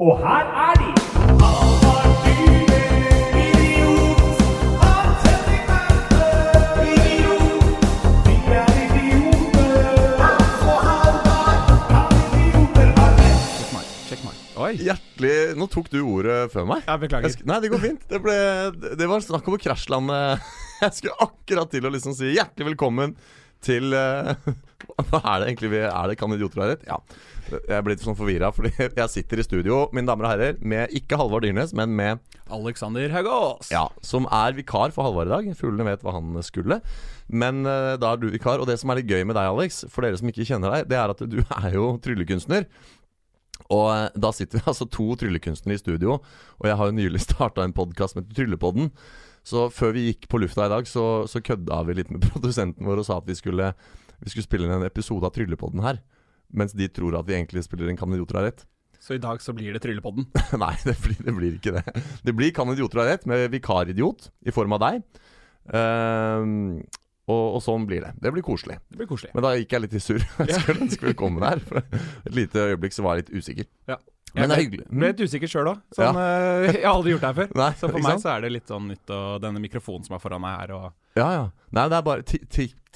Og her er de! Oi. Hjertelig Nå tok du ordet før meg. Ja, beklager. Jeg sk- Nei, det går fint. Det, ble, det var snakk om å krasjlande. Jeg skulle akkurat til å liksom si hjertelig velkommen til eh, Hva er det egentlig vi Er det Kan idioter rett? Ja. Jeg er blitt sånn forvirra, fordi jeg sitter i studio, mine damer og herrer, med ikke Halvard Dyrnes, men med Alexander Haugås. Ja, som er vikar for Halvard i dag. Fuglene vet hva han skulle. Men uh, da er du vikar. Og det som er litt gøy med deg, Alex, for dere som ikke kjenner deg, det er at du er jo tryllekunstner. Og eh, da sitter vi altså to tryllekunstnere i studio, og jeg har jo nylig starta en podkast som heter Tryllepodden. Så før vi gikk på lufta i dag, så, så kødda vi litt med produsenten vår og sa at vi skulle, vi skulle spille inn en episode av Tryllepodden her. Mens de tror at vi egentlig spiller en Kan idioter ha rett. Så i dag så blir det Tryllepodden. Nei, det blir, det blir ikke det. Det blir Kan idioter ha rett, med vikaridiot i form av deg. Ehm, og, og sånn blir det. Det blir koselig. Det blir koselig. Men da gikk jeg litt i surr. Jeg skulle ønske velkommen her. For et lite øyeblikk så var jeg litt usikker. Ja. Men det er Jeg hyggelig. ble litt usikker sjøl òg. Sånn, ja. jeg har aldri gjort det her før. Nei, Så for meg sant? så er det litt sånn nytt, og denne mikrofonen som er foran meg her, og Ja, ja. Nei, det er bare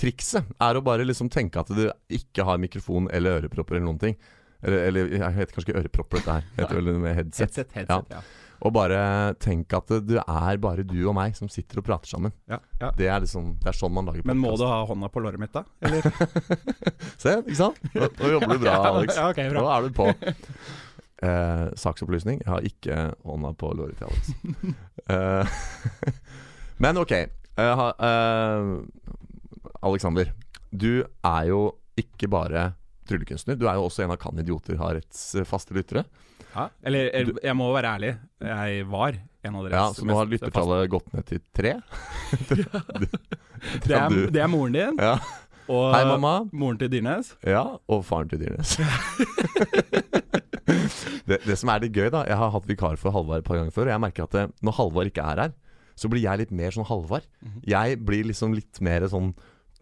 Trikset er å bare liksom tenke at du ikke har mikrofon eller ørepropper eller noen ting. Eller, eller jeg heter kanskje ikke ørepropper, dette her. Heter vel med headset. headset. headset ja. Og bare tenk at det er bare du og meg som sitter og prater sammen. Ja, ja. Det er liksom Det er sånn man lager Men må du ha hånda på låret mitt, da? Eller? Se, ikke sant? Nå, nå jobber du bra, Alex. Ja, ok, bra. Nå er du på. Eh, saksopplysning. Jeg har ikke hånda på låret til Alex. Eh, men ok. Eh, ha, eh, Alexander, du er jo ikke bare tryllekunstner. Du er jo også en av Kan idioter har retts eh, faste lyttere. Ja. Eller, eller jeg må være ærlig. Jeg var en av deres Ja, Så nå har lyttertallet gått ned til tre. faste. Det er, det er moren din, Ja. og Hei, mamma. moren til Dyrnes. Ja, og faren til Dyrnes. det, det som er litt gøy, da Jeg har hatt vikar for Halvard et par ganger før, og jeg merker at det, når Halvard ikke er her, så blir jeg litt mer sånn Halvard. Mhm. Jeg blir liksom litt mer sånn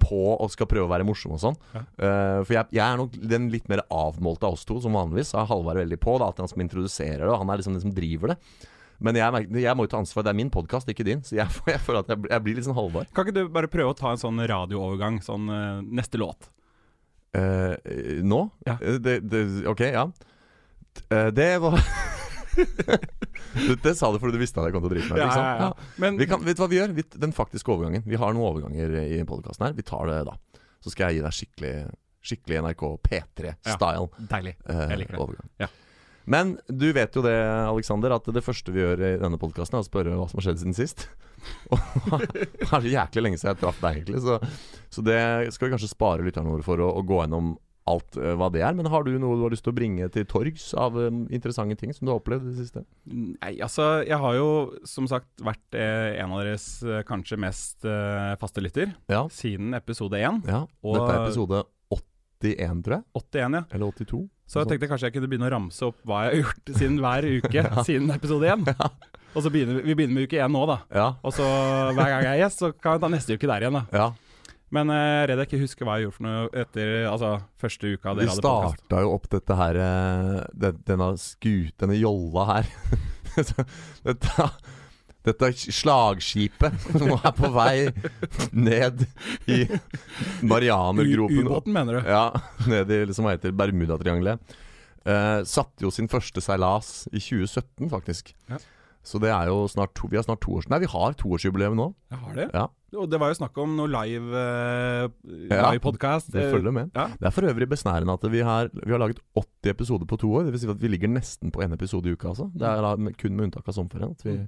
på og skal prøve å være morsom og sånn. Ja. Uh, for jeg, jeg er nok den litt mer avmålte av oss to, som vanligvis. Så er Halvard veldig på. Det er alltid han som introduserer det, og han er liksom den som driver det. Men jeg, jeg må jo ta ansvar. Det er min podkast, ikke din. Så jeg, jeg føler at jeg, blir litt sånn Halvard. Kan ikke du bare prøve å ta en sånn radioovergang? Sånn uh, neste låt. Uh, nå? Ja. Eh, Det, det, ok, ja. Det var det, det sa du fordi du visste at jeg kom til å drite meg ut. Ja, ikke ja, ja. Vi kan, vet du hva vi gjør? Vi, den faktiske overgangen. Vi har noen overganger i podkasten her. Vi tar det da. Så skal jeg gi deg skikkelig Skikkelig NRK P3-style deilig. eh, Jeg liker det. overgang. Ja. Men du vet jo det, Alexander, at det første vi gjør i denne podkasten, er å spørre hva som har skjedd siden sist. Og det er så jæklig lenge siden jeg traff deg, egentlig. Så, så det skal vi kanskje spare lytterne våre for å, å gå gjennom alt eh, hva det er. Men har du noe du har lyst til å bringe til torgs av um, interessante ting som du har opplevd i det siste? Nei, altså, jeg har jo som sagt vært eh, en av deres eh, kanskje mest eh, faste lytter Ja. siden episode 1. ja. Og- Dette er episode 81, tror jeg. 81, ja. Eller 82. Så jeg tenkte kanskje jeg kunne begynne å ramse opp hva jeg har gjort siden hver uke siden episode 1. Og så begynner vi, vi begynner med uke 1 nå, da. Ja. Og så hver gang jeg er gjest, så kan vi ta neste uke der igjen, da. ja. Men eh, jeg er redd jeg ikke husker hva jeg gjorde for noe etter altså, første uka Vi hadde starta jo opp dette her eh, den, Denne skut, denne jolla her. dette, dette slagskipet som er på vei ned i Marianergropen. Ubåten, mener du? Ja, ned i liksom hva heter Bermudatriangelet. Uh, satte jo sin første seilas i 2017, faktisk. Ja. Så det er jo snart to, Vi har snart to års Nei, vi har toårsjubileum nå. Jeg har det. Ja, Og det var jo snakk om noe live, uh, Ja, live podcast. Det følger med. Ja. Det er for øvrig besnærende at vi har, vi har laget 80 episoder på to år. Det vil si at vi ligger nesten på én episode i uka. Altså. Det er da med- kun med unntak av sommerferien at, vi-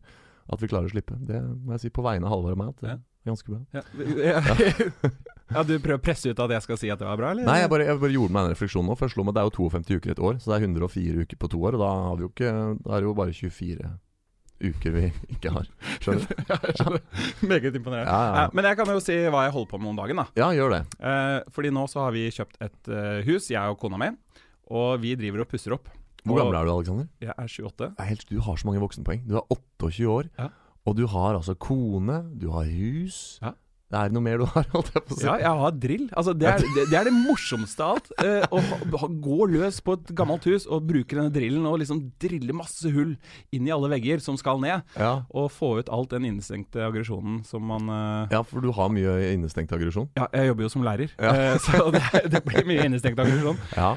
at vi klarer å slippe. Det må jeg si på vegne av Halvor og meg. At det Ja. er ganske bra. Ja. ja, du prøver å presse ut at jeg skal si at det var bra, eller? Nei, jeg bare, jeg bare gjorde meg en refleksjon nå. Jeg slo meg, Det er jo 52 uker i et år, så det er 104 uker på to år. Og da, har vi jo ikke, da er det jo bare 24 uker vi ikke har. Skjønner du? Ja, jeg skjønner. Meget imponerende. Ja, ja, ja. men jeg kan jo si hva jeg holder på med om dagen. da Ja, gjør det. eh, Fordi nå så har vi kjøpt et eh, hus, jeg og kona mi. Og vi driver og pusser opp. Hvor gammel er du, Alexander? Jeg er 28. Nei, helt, du har så mange voksenpoeng. Du er 28 år, Ja. og du har altså kone, du har hus. Ja. Er det noe mer du har? Holdt jeg på å si. Ja, jeg har drill. Altså, det, er, det, det er det morsomste av alt. Eh, å ha, gå løs på et gammelt hus og bruke denne drillen og liksom drille masse hull inn i alle vegger som skal ned. Ja. Og få ut alt den innestengte aggresjonen som man eh, ja, for du har mye innestengt aggresjon. Ja, jeg jobber jo som lærer, Ja. eh, så det, det blir mye innestengt aggresjon. Ja.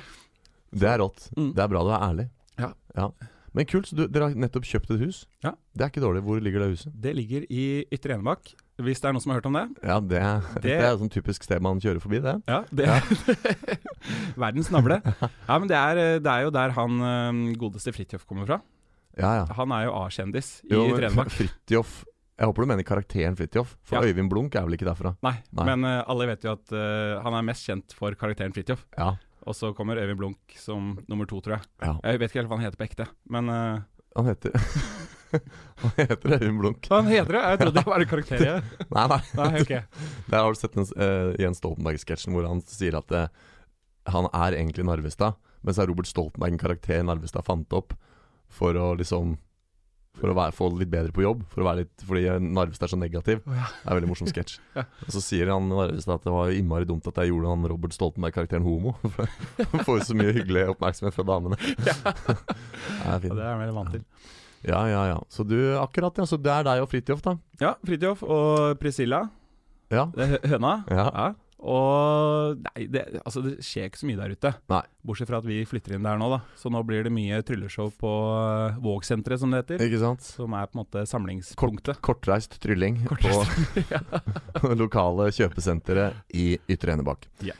Det er rått. Mm. Det er bra du er ærlig. Ja. Men kult, så du, dere har nettopp kjøpt et hus. Ja. Det er ikke dårlig. Hvor ligger det huset? Det ligger i Ytre Enebakk, hvis det er noen som har hørt om det. Ja, det, det, Det- er jo sånn typisk sted man kjører forbi, det. Ja, det Verdens navle. Ja, men det er, det er jo der han eh, godeste Fridtjof kommer fra. Ja, ja. Han er jo A-kjendis i Ytre. Fridtjof Jeg håper du mener karakteren Fridtjof, for Ja. Øyvind Blunk er vel ikke derfra? Nei, Nei. men uh, alle vet jo at uh, han er mest kjent for karakteren Fridtjof. Ja. Og så kommer Øyvind Blunk som nummer to, tror jeg. ja. Jeg vet ikke helt hva han heter på ekte, men uh, Han heter Han heter Øyvind Blunk. han heter det? Jeg trodde det var en karakter. jeg. Nei, nei. Nei, okay. Der har du sett den uh, Jens Stoltenberg-sketsjen hvor han sier at uh, han er egentlig Narvestad, men så er Robert Stoltenberg en karakter Narvestad fant opp for å liksom For å være, få litt bedre på jobb, for å være litt, fordi Narvestad er så negativ. Ja. Det er en veldig morsom sketsj. Ja. Og så sier han Narvestad at det var innmari dumt at jeg gjorde han Robert Stoltenberg-karakteren homo. For Han får jo så mye hyggelig oppmerksomhet fra damene. Ja. Det er fint. det er jeg mer vant til. Ja, ja, ja. Så du, akkurat, ja. Så det er deg og Fridtjof, da? Ja, Fridtjof og Priscilla. Ja. Høna. Ja. Ja. Og Nei, det, altså, det skjer ikke så mye der ute. Nei. Bortsett fra at vi flytter inn der nå, da. Så nå blir det mye trylleshow på uh, Vågsenteret, som det heter. Ikke sant? Som er på en måte samlingspunktet. Kortreist trylling på lokale kjøpesenteret i Ytre Enebakk. Ja.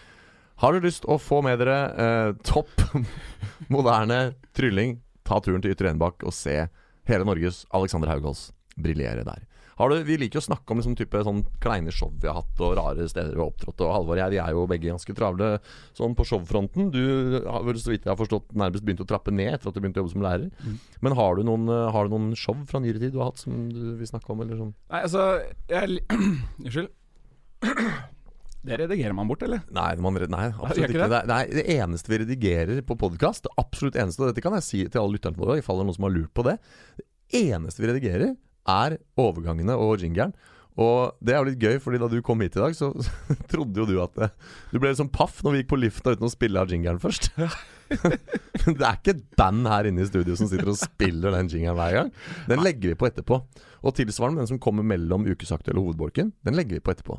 Har du lyst å få med dere eh, topp moderne trylling, ta turen til Ytre Enebakk og se hele Norges Alexander Haugås briljere der. Har du, vi liker å snakke om liksom type sånn kleine show vi har hatt, og rare steder vi har opptrådt. Og Halvor og jeg vi er jo begge ganske travle sånn på showfronten. Du har vel, så vidt jeg har forstått, nærmest begynt å trappe ned etter at du begynte å jobbe som lærer. Mm. Men har du, noen, eh, har du noen show fra nyere tid du har hatt som du vil snakke om? Eller sånn? Nei, altså jeg, Unnskyld. Det redigerer man bort, eller? Nei, man, nei absolutt ikke. Det? Nei, det eneste vi redigerer på podkast, det absolutt eneste, og dette kan jeg si til alle lytterne våre, i fall det er noen som har lurt på det Det eneste vi redigerer, er overgangene og jingeren. Og det er jo litt gøy, fordi da du kom hit i dag, så trodde jo du at det, Du ble liksom paff når vi gikk på lifta uten å spille av jingeren først. Men det er ikke et band her inne i studio som sitter og spiller den jingeren hver gang. Den legger vi på etterpå. Og tilsvarende med den som kommer mellom ukesaktuelle og hovedbolken, den legger vi på etterpå.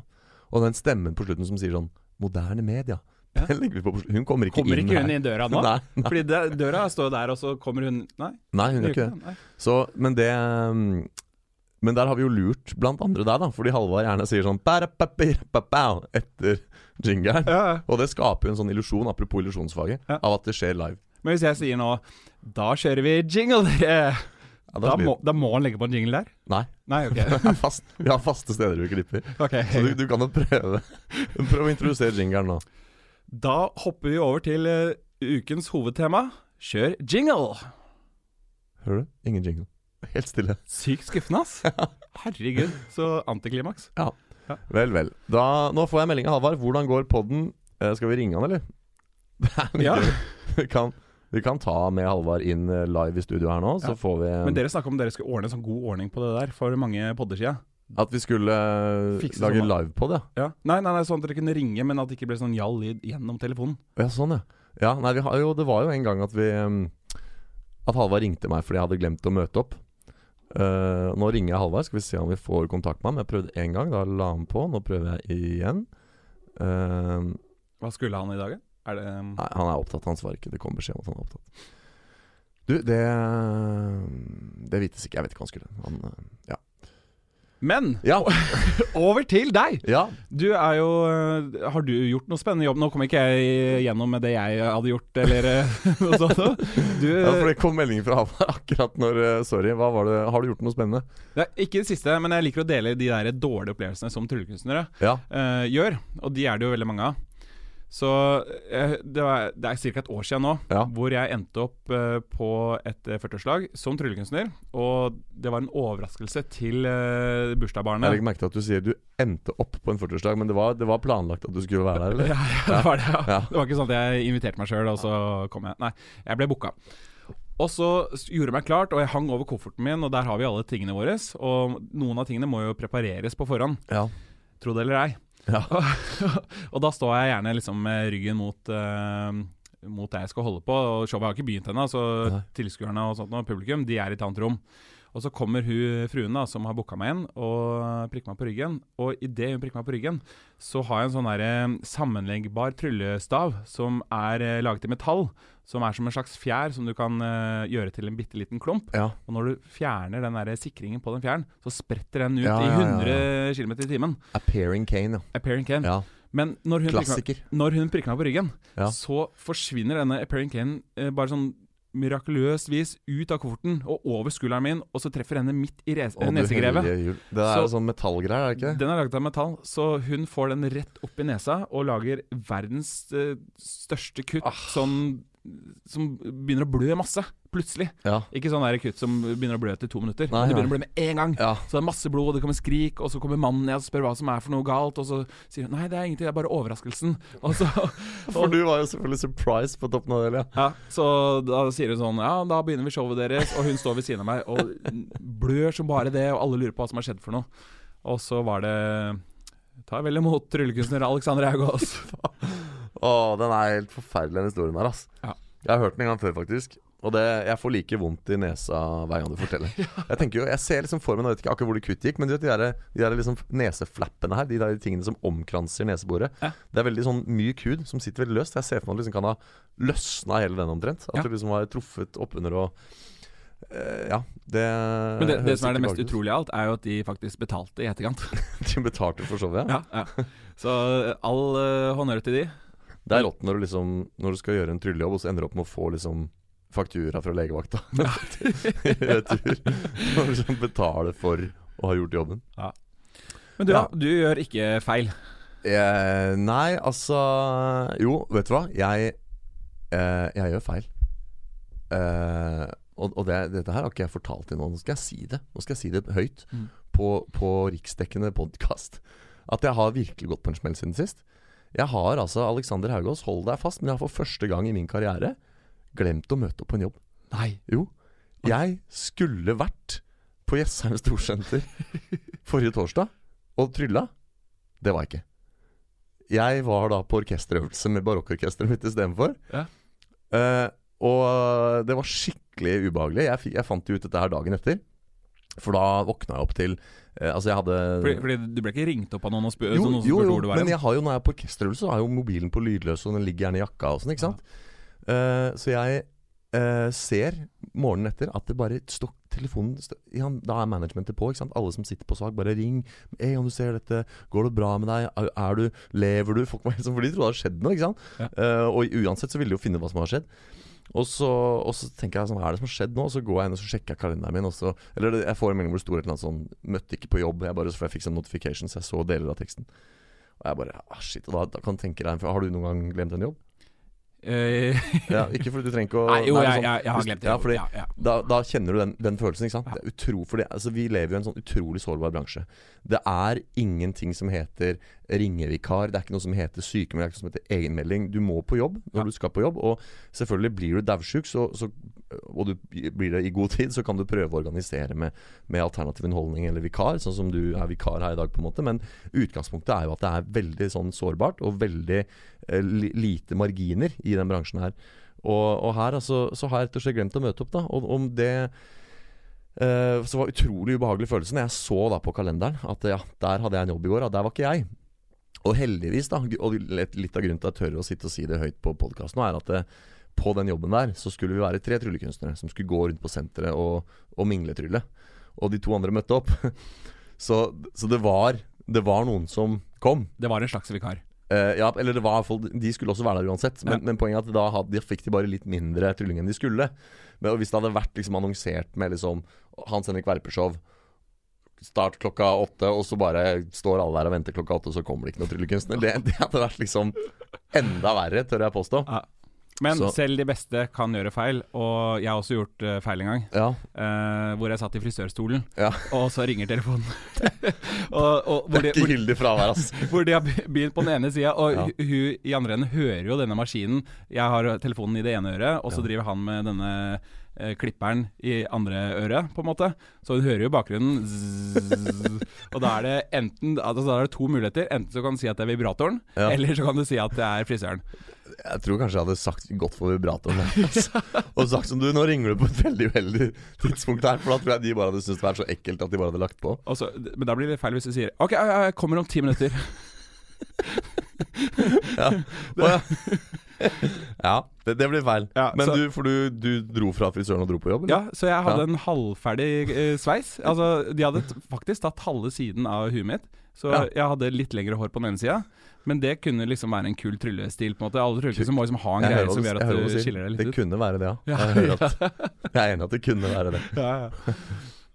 Og den stemmen på slutten som sier sånn Moderne media. Ja. Hun kommer ikke Kommer inn ikke hun her. i døra nå? Nei, nei, Fordi det, døra står der, og så kommer hun Nei, nei, hun gjør ikke det. Så, men det um, Men der har vi jo lurt blant andre deg, da. Fordi Halvard gjerne sier sånn etter jingeren. Ja, ja. Og det skaper jo en sånn illusjon, apropos illusjonsfaget, Ja. av at det skjer live. Men hvis jeg sier nå Da kjører vi jingle! Ja, Da må, da må han legge på en jingle der? Nei. Nei, okay. Fast, vi har faste steder vi klipper. Ok. Så du, du kan jo prøve Prøv å introdusere jingelen nå. Da hopper vi over til uh, ukens hovedtema. Kjør jingle! Hører du? Ingen jingle. Helt stille. Sykt skuffende, ass. Herregud, så antiklimaks. Ja, Vel, vel. Da, nå får jeg melding av Halvard. Hvordan går podden? Uh, skal vi ringe han, eller? Det er mye Ja. Vi kan, vi kan ta med Halvard inn eh, live i studio her nå, så Ja. får vi Men dere snakka om dere skulle ordne en sånn god ordning på det der for mange podder siden. At vi skulle eh, Fikse lage sånn, da. livepod, ja. Ja. Nei, nei, nei, sånn at dere kunne ringe, men at det ikke ble sånn gjall lyd gjennom telefonen. Ja, sånn, ja. Ja, nei, vi har jo, det var jo en gang at vi um, At Halvard ringte meg fordi jeg hadde glemt å møte opp. Uh, nå ringer jeg Halvard, skal vi se om vi får kontakt med ham. Jeg prøvde én gang, da la han på. Nå prøver jeg igjen. Uh, Hva skulle han i dag? da? Er det nei, han er opptatt, han svarer ikke. Det kom beskjed om at han er opptatt. Du, det Det vites ikke. Jeg vet ikke hva han skulle. Han, eh, ja. Men Ja, over til deg! ja. Du er jo øh, Har du gjort noe spennende jobb? Nå kom ikke jeg gjennom med det jeg hadde gjort, eller øh, noe sånt. Du ja, for det kom meldingen fra Halvard akkurat når Sorry, hva var det Har du gjort noe spennende? er Ikke det siste, men jeg liker å dele de der dårlige opplevelsene som tryllekunstnere Ja. uh, gjør. Og de er det jo veldig mange av. Så øh, det, var, det er ca. et år siden nå Ja. hvor jeg endte opp øh, på et øh, 40-årslag som tryllekunstner. Og det var en overraskelse til bursdagsbarnet. Jeg legger merke til at du sier du endte opp på en 40-årslag, men det var, det var planlagt at du skulle være der, eller? Ja, ja, det var det. Ja. Det var ikke sånn at jeg inviterte meg sjøl, og så kom jeg. Nei, jeg ble booka. Og så gjorde jeg meg klart, og jeg hang over kofferten min, og der har vi alle tingene våre. Og noen av tingene må jo prepareres på forhånd. Ja. Tro det eller ei. Ja. og da står jeg gjerne liksom med ryggen mot uh, Mot det jeg skal holde på. Og Showet har ikke begynt ennå, så Nei. tilskuerne og sånt og publikum De er i et annet rom. Og så kommer hun fruen da som har booka meg inn, og prikker meg på ryggen. Og idet hun prikker meg på ryggen, så har jeg en sånn der, eh, sammenleggbar tryllestav som er eh, laget i metall. Som er som en slags fjær som du kan eh, gjøre til en bitte liten klump. Ja. Og når du fjerner den der sikringen på den fjæren, så spretter den ut Ja, i ja, ja, 100 km i timen. Appearing Kane, Appearing Cane. ja. ja. Men når hun, prikker meg, Klassiker. når hun prikker meg på ryggen, Ja. så forsvinner denne Appearing Cane eh, bare sånn mirakuløst vis ut av kofferten og over skulderen min, og så treffer henne midt i nesegrevet. Det er Så- sånn metallgreier, er det ikke? Den er laget av metall, så hun får den rett opp i nesa og lager verdens uh, største kutt Ah. sånn som begynner å blø masse, plutselig. Ja. Ikke sånn der kutt som begynner å blø etter to minutter. Nei, det begynner å blø med en gang. ja. Så det er masse blod, og det kommer skrik, og så kommer mannen ned og spør hva som er for noe galt, og så sier hun nei, det er ingenting, det er bare overraskelsen. Og så, For du var jo selvfølgelig surprised på toppen av det, ja. ja, så da sier hun sånn ja, da begynner vi showet deres, og hun står ved siden av meg og blør som bare det, og alle lurer på hva som har skjedd for noe. Og så var det Ta vel imot tryllekunstner Alexander Haugås. Å, den er helt forferdelig, den historien der, ass. Ja. Jeg har hørt den en gang før, faktisk. Og det, jeg får like vondt i nesa hver gang du forteller. Jeg tenker jo, jeg ser liksom for meg, jeg vet ikke akkurat hvor det kuttet gikk, men du vet de der, de der liksom neseflappene her, de der tingene som omkranser neseboret. Ja. Det er veldig sånn myk hud som sitter veldig løst. Jeg ser for meg at du liksom kan ha løsna hele den omtrent. At Ja. du liksom har truffet oppunder og eh, Ja, det Men det, det som er det mest utrolige av alt, er jo at de faktisk betalte i etterkant. De betalte for showet, ja. Ja, ja. Så all uh, honnør til de. Det er rått når du liksom Når du skal gjøre en tryllejobb, og så ender du opp med å få liksom faktura fra legevakta i retur. Når du liksom betaler for å ha gjort jobben. Men du, Ja. ja. du gjør ikke feil. Eh, nei, altså Jo, vet du hva? Jeg, eh, jeg gjør feil. Eh, og og det, dette her har ikke jeg fortalt til noen. Nå skal jeg si det. Nå skal jeg si det høyt Mm. på, på riksdekkende podkast. At jeg har virkelig gått på en smell siden sist. Jeg har altså, Alexander Haugås, hold deg fast, men jeg har for første gang i min karriere glemt å møte opp på en jobb. Nei. Jo. Jeg skulle vært på Jessheim Storsenter forrige torsdag og trylla. Det var jeg ikke. Jeg var da på orkesterøvelse med barokkorkesteret mitt istedenfor. Ja. Uh, og det var skikkelig ubehagelig. Jeg, jeg fant jo ut dette her dagen etter. For da våkna jeg opp til Altså, jeg hadde Fordi, fordi du ble ikke ringt opp av noen og spurt jo, noen som jo, jo, hvor du var men jeg har jo når jeg er på orkesterøvelse, så har jeg jo mobilen på lydløs, og den ligger gjerne i jakka og sånn, ikke sant. Eh, så jeg uh, ser morgenen etter at det bare står telefonen stå, ja, Da er managementet på, ikke sant. Alle som sitter på sak, bare ring. Hey, om du ser dette, går det bra med deg? Er, er du Lever du? Folk var helt sånn, For de trodde det hadde skjedd noe, ikke sant. Ja. Uh, og uansett så ville de jo finne hva som har skjedd. Og så, og så tenker jeg sånn, hva er det som har skjedd nå? Og så går jeg inn og så sjekker jeg kalenderen min. Så, eller jeg får en melding hvor det står et eller annet sånn 'Møtte ikke på jobb'. Jeg bare, for jeg fikk sånn notification, så jeg så deler av teksten. Og jeg bare ah, Shit. Og da, da kan du tenke deg Har du noen gang glemt en jobb? Eh, Ja, Ikke fordi du trenger ikke å Nei, jo, Nei, sånn- jeg, jeg har glemt det. Ja, fordi ja, ja. da, da kjenner du den, den følelsen, ikke sant? Utro, fordi, altså, vi lever jo i en sånn utrolig sårbar bransje. Det er ingenting som heter ringevikar, det er ikke noe som heter sykemelding, det er ikke noe som heter egenmelding. Du må på jobb når Ja. du skal på jobb, og selvfølgelig blir du daudsjuk, og du blir det i god tid, så kan du prøve å organisere med, med alternativ underholdning eller vikar, sånn som du er vikar her i dag, på en måte. Men utgangspunktet er jo at det er veldig sånn sårbart, og veldig eh, lite marginer i den bransjen her. Og, og her altså, så har jeg rett og slett glemt å møte opp, da. Og om det Uh, Så var utrolig ubehagelig følelse når jeg så da på kalenderen at ja, der hadde jeg en jobb i går, og der var ikke jeg. Og heldigvis, da, og litt av grunnen til at jeg tør å sitte og si det høyt på podkasten nå, er at det, på den jobben der så skulle vi være tre tryllekunstnere som skulle gå rundt på senteret og, og mingletrylle. Og de to andre møtte opp. så, så det var Det var noen som kom. Det var en slags vikar. Uh, ja, eller det var De skulle også være der uansett. Men, Ja. men poenget er at da hadde, fikk de bare litt mindre trylling enn de skulle. Men hvis det hadde vært liksom annonsert med liksom Hans Henrik Verpeshow Start klokka åtte, og så bare står alle der og venter klokka åtte, og så kommer det ikke noen tryllekunstner. Det, det hadde vært liksom enda verre, tør jeg påstå. Men Så- selv de beste kan gjøre feil, og jeg har også gjort uh, feil en gang. Ja, Uh, hvor jeg satt i frisørstolen, ja. og så ringer telefonen. og, og hvor, de, Ikke gyldig fravær, ass. hvor de har begynt på den ene sida, og Ja. hun i andre enden hører jo denne maskinen. Jeg har telefonen i det ene øret, og så Ja. driver han med denne eh, klipperen i andre øret, på en måte. Så hun hører jo bakgrunnen zzz, Og da er det enten altså Da er det to muligheter. Enten så kan du si at det er vibratoren, Ja. eller så kan du si at det er frisøren. Jeg tror kanskje jeg hadde sagt godt for vibratoren. altså. og sagt som du, nå ringer du på et veldig uheldig tidspunkt her. For da tror jeg de bare hadde syntes det var så ekkelt at de bare hadde lagt på. Så, men da blir det feil hvis du sier OK, jeg kommer om ti minutter. Ja, ja. det, det blir feil. Ja, Men så- du, for du, du dro fra frisøren og dro på jobb? eller? Ja, så jeg hadde Ja. en halvferdig eh, sveis. Altså, de hadde faktisk tatt halve siden av huet mitt. Så Ja. jeg hadde litt lengre hår på den ene sida. Men det kunne liksom være en kul tryllestil. på en måte Alle tryllestil må liksom ha en greie som gjør at du skiller deg litt Det ut. kunne være det, ja. Jeg, at, jeg er enig at det kunne være det. Ja, ja.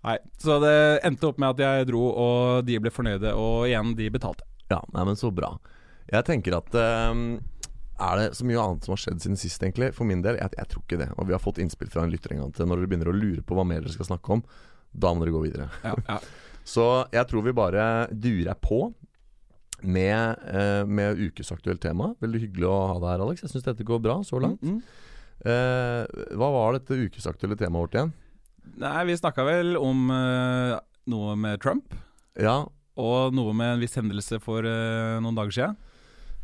Nei, Så det endte opp med at jeg dro, og de ble fornøyde, og igjen, de betalte. Ja, nei, men så bra. Jeg tenker at ehm, Er det så mye annet som har skjedd siden sist, egentlig? For min del, jeg, jeg tror ikke det. Og vi har fått innspill fra en lytter en gang til. Når dere begynner å lure på hva mer dere skal snakke om, da må dere gå videre. Ja, ja. Så jeg tror vi bare durer på med, eh, med ukesaktuelt tema. Veldig hyggelig å ha deg her, Alex. Jeg syns dette går bra så langt. Mm, mm. Eh, hva var dette ukesaktuelle temaet vårt igjen? Nei, vi snakka vel om eh, noe med Trump, Ja, og noe med en viss hendelse for uh, noen dager siden.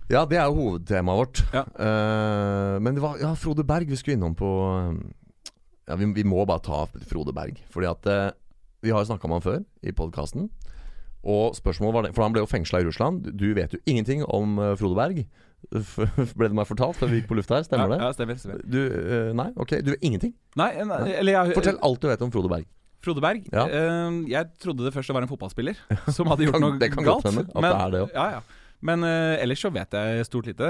ja det er jo hovedtemaet vårt. Ja. Uh, men det var ja, Frode Berg vi skulle innom på eh, Ja, vi, vi må bare ta Frode Berg. Fordi at uh, Vi har jo snakka med han før i podkasten. Og spørsmålet var det For han ble jo fengsla i Russland. Du vet jo ingenting om Frode Berg. Ble det meg fortalt før vi gikk på lufta her? Stemmer ja, det? Ja, stemmer. stemmer. Du, nei, ok, du vet ingenting? Nei, nei, eller jeg Fortell alt du vet om Frode Berg. Frode Berg. Ja. eh, jeg trodde det først var en fotballspiller som hadde gjort noe det kan galt. godt hende at det er det også. Ja, ja. Men eh, ellers så vet jeg stort lite.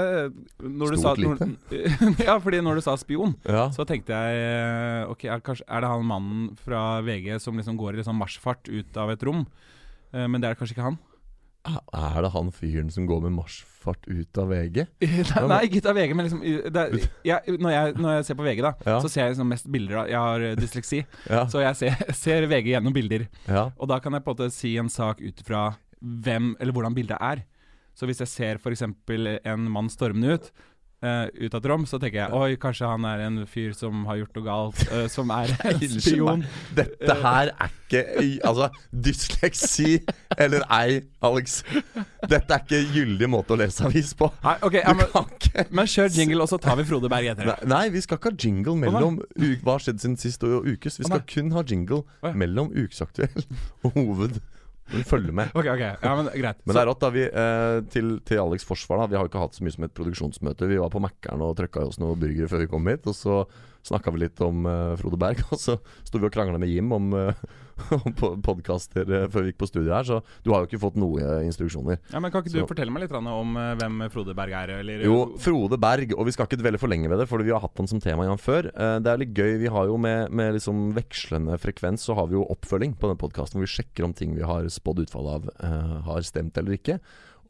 Når du Stort sa, Når, ja, fordi når du sa spion, Ja. så tenkte jeg eh, Ok, er, kanskje, er det han mannen fra VG som liksom går i liksom marsjfart ut av et rom? Eh, men det er kanskje ikke han. Er det han fyren som går med marsjfart ut av VG? nei, ikke ut av VG, men liksom det, jeg, når, jeg, når jeg ser på VG, da, Ja. så ser jeg liksom mest bilder av Jeg har eh, dysleksi, Ja. så jeg ser, ser VG gjennom bilder. ja. Og da kan jeg på en måte si en sak ut fra hvem, eller hvordan bildet er. Så hvis jeg ser f.eks. en mann stormende ut, eh, ut av et rom, så tenker jeg oi, kanskje han er en fyr som har gjort noe galt, uh, som er en spion. Dette her er ikke Altså, dysleksi eller ei, Alex. Dette er ikke gyldig måte å lese avis på. Nei, ok, Du ja, men, men kjør jingle, og så tar vi Frode Berg etter Nei, nei, vi skal ikke ha jingle mellom oh, hva har skjedd siden sist og ukes. Vi skal oh, kun ha jingle oh, ja. mellom ukesaktuell og hoved. Du følger med. Ok, ok, ja, men greit. Men det er rått, da. Vi, eh, til, til Alex forsvar, da. Vi har jo ikke hatt så mye som et produksjonsmøte. Vi var på Mækkern og trøkka i oss noen burger før vi kom hit. Og så snakka vi litt om eh, Frode Berg. Og så sto vi og krangla med Jim om, uh, om podkaster eh, før vi gikk på studio her. Så du har jo ikke fått noe eh, instruksjoner. ja, men Kan ikke du så- fortelle meg litt om eh, hvem Frode Berg er? Eller, Jo, Frode Berg, og vi skal ikke dvele for lenge ved det, for vi har hatt han som tema igjen før. Det er litt gøy. Vi har jo med, med liksom vekslende frekvens Så har vi jo oppfølging på den podkasten hvor vi sjekker om ting vi har spådd utfallet av, har stemt eller ikke.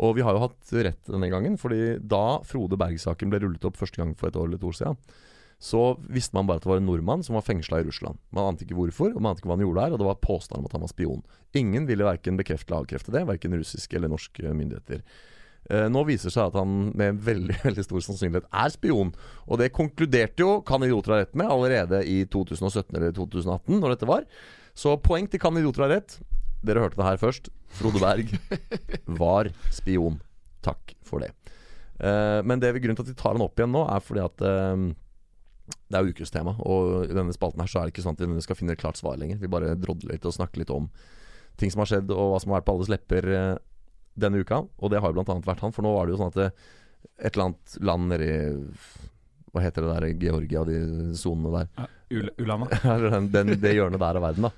Og vi har jo hatt rett denne gangen, fordi da Frode Berg-saken ble rullet opp første gang for et år eller to år siden, så visste man bare at det var en nordmann som var fengsla i Russland. Man ante ikke hvorfor, og man ante ikke hva han gjorde der, og det var påstand om at han var spion. Ingen ville verken bekrefte eller avkrefte det, verken russiske eller norske myndigheter. Eh, nå viser det seg at han med veldig veldig stor sannsynlighet er spion. Og det konkluderte jo Kan idioter ha rett med allerede i 2017 eller 2018, når dette var. Så poeng til Kan idioter ha rett. Dere hørte det her først. Frode Berg var spion. Takk for det. Eh, men det vi grunnen til at vi tar han opp igjen nå, er fordi at eh, det er ukestema. Og i denne spalten her så er det ikke sånn at vi skal finne et klart svar lenger. Vi bare drodler litt og snakker litt om ting som har skjedd, og hva som har vært på alles lepper eh, denne uka. Og det har jo blant annet vært han, for nå var det jo sånn at et eller annet land nedi Hva heter det der, Georgia, de sonene der. Ja, Ulana. Det hjørnet der av verden, da.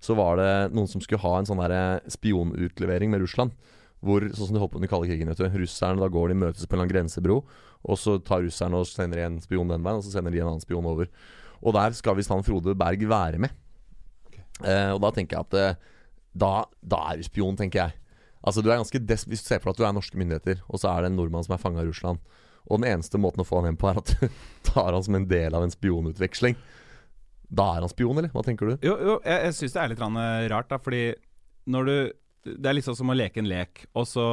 Så var det noen som skulle ha en sånn der spionutlevering med Russland. Hvor, sånn som de holdt på under kalde krigen. vet du Russerne da går de møtes på en eller annen grensebro. Og så tar russerne og sender en spion den veien, og så sender de en annen spion over. Og der skal visst han Frode Berg være med. Eh, og da tenker jeg at eh, da, da er du spion, tenker jeg. Altså du er ganske des Hvis du ser for deg at du er norske myndigheter, og så er det en nordmann som er fanga i Russland, og den eneste måten å få han hjem på, er at du tar han som en del av en spionutveksling. Da er han spion, eller? Hva tenker du? Jo, jo jeg, jeg syns det er litt rart, da, fordi når du Det er liksom som å leke en lek, og så,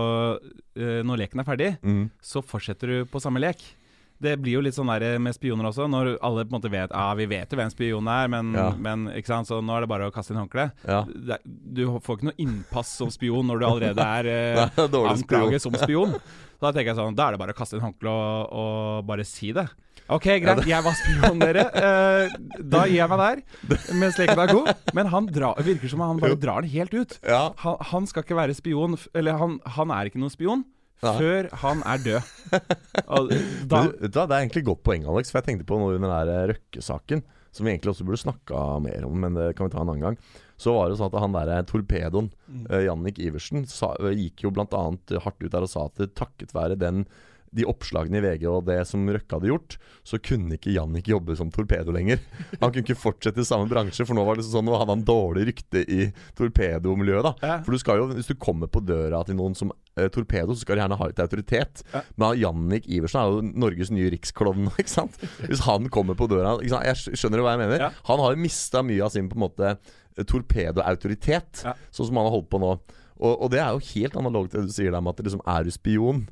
eh, når leken er ferdig, Mm. så fortsetter du på samme lek. det blir jo litt sånn der med spioner også, når alle på en måte vet Ja, vi vet jo hvem spion er, men, Ja. men ikke sant, så nå er det bare å kaste inn håndkle. Ja. Du får ikke noe innpass som spion når du allerede er eh, anklaget som spion. Da tenker jeg sånn, da er det bare å kaste inn håndkleet og, og bare si det. Ok, greit, jeg var spion, dere. Eh, da gir jeg meg der, mens leken er god. Men han dra, virker som han bare drar den helt ut. Han, han skal ikke være spion, eller han, han er ikke noen spion Nei. før han er død. Da, du, hva, det er egentlig et godt poeng, Alex. For jeg tenkte på noe under den Røkke-saken, som vi egentlig også burde snakka mer om, men det kan vi ta en annen gang. Så var det sånn at han der torpedoen, uh, Jannik Iversen, sa, eh, gikk jo annet hardt ut der og sa at takket være den de oppslagene i VG og det som Røkke hadde gjort, så kunne ikke Jannik jobbe som torpedo lenger. Han kunne ikke fortsette i samme bransje, for nå var det sånn, nå hadde han dårlig rykte i torpedomiljøet. da Ja. For du skal jo, Hvis du kommer på døra til noen som eh, torpedo, så skal du gjerne ha litt autoritet. Ja. Men Jannik Iversen er jo Norges nye riksklovn. ikke sant? Hvis han kommer på døra ikke sant? Jeg Skjønner du hva jeg mener? Ja. Han har jo mista mye av sin på en måte eh, torpedoautoritet, Ja. sånn som han har holdt på nå. Og, og det er jo helt analogt til det du sier der med at liksom er du spion.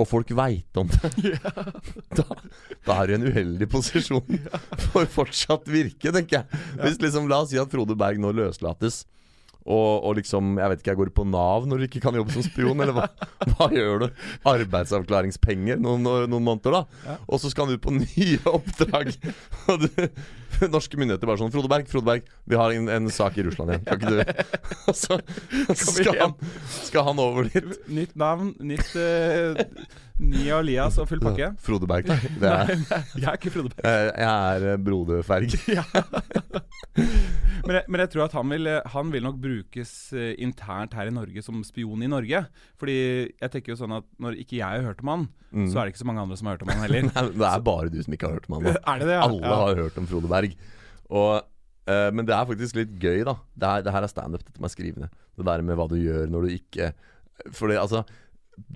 Og folk veit om det. Da, da er du i en uheldig posisjon for fortsatt virke, tenker jeg. Hvis liksom, La oss si at Frode Berg nå løslates, og, og liksom Jeg vet ikke, jeg går på Nav når du ikke kan jobbe som spion, eller hva, hva gjør du? Arbeidsavklaringspenger noen, noen måneder, da. Ja. Og så skal han ut på nye oppdrag. Og du, norske myndigheter bare sånn 'Frode Berg, Frode Berg, vi har en, en sak i Russland igjen. Kan ikke du Og så, så skal, han, skal han over dit. nytt navn, nytt uh, Ny alias og full pakke. Frode Berg. Det er, Jeg er ikke Frode Berg. jeg jeg er Brode Ferg. Men jeg, men jeg tror at han vil, han vil nok brukes eh, internt her i Norge som spion i Norge. Fordi jeg tenker jo sånn at når ikke jeg har hørt om han, Mm. så er det ikke så mange andre som har hørt om han heller. Nei, det er bare du som ikke har hørt om han. da. Er det det, ja? Alle ja. har hørt om Frode Berg. Og, uh, men det er faktisk litt gøy, da. Det, er, det her er standup, dette med skrivende. Det der med hva du gjør når du ikke For det, altså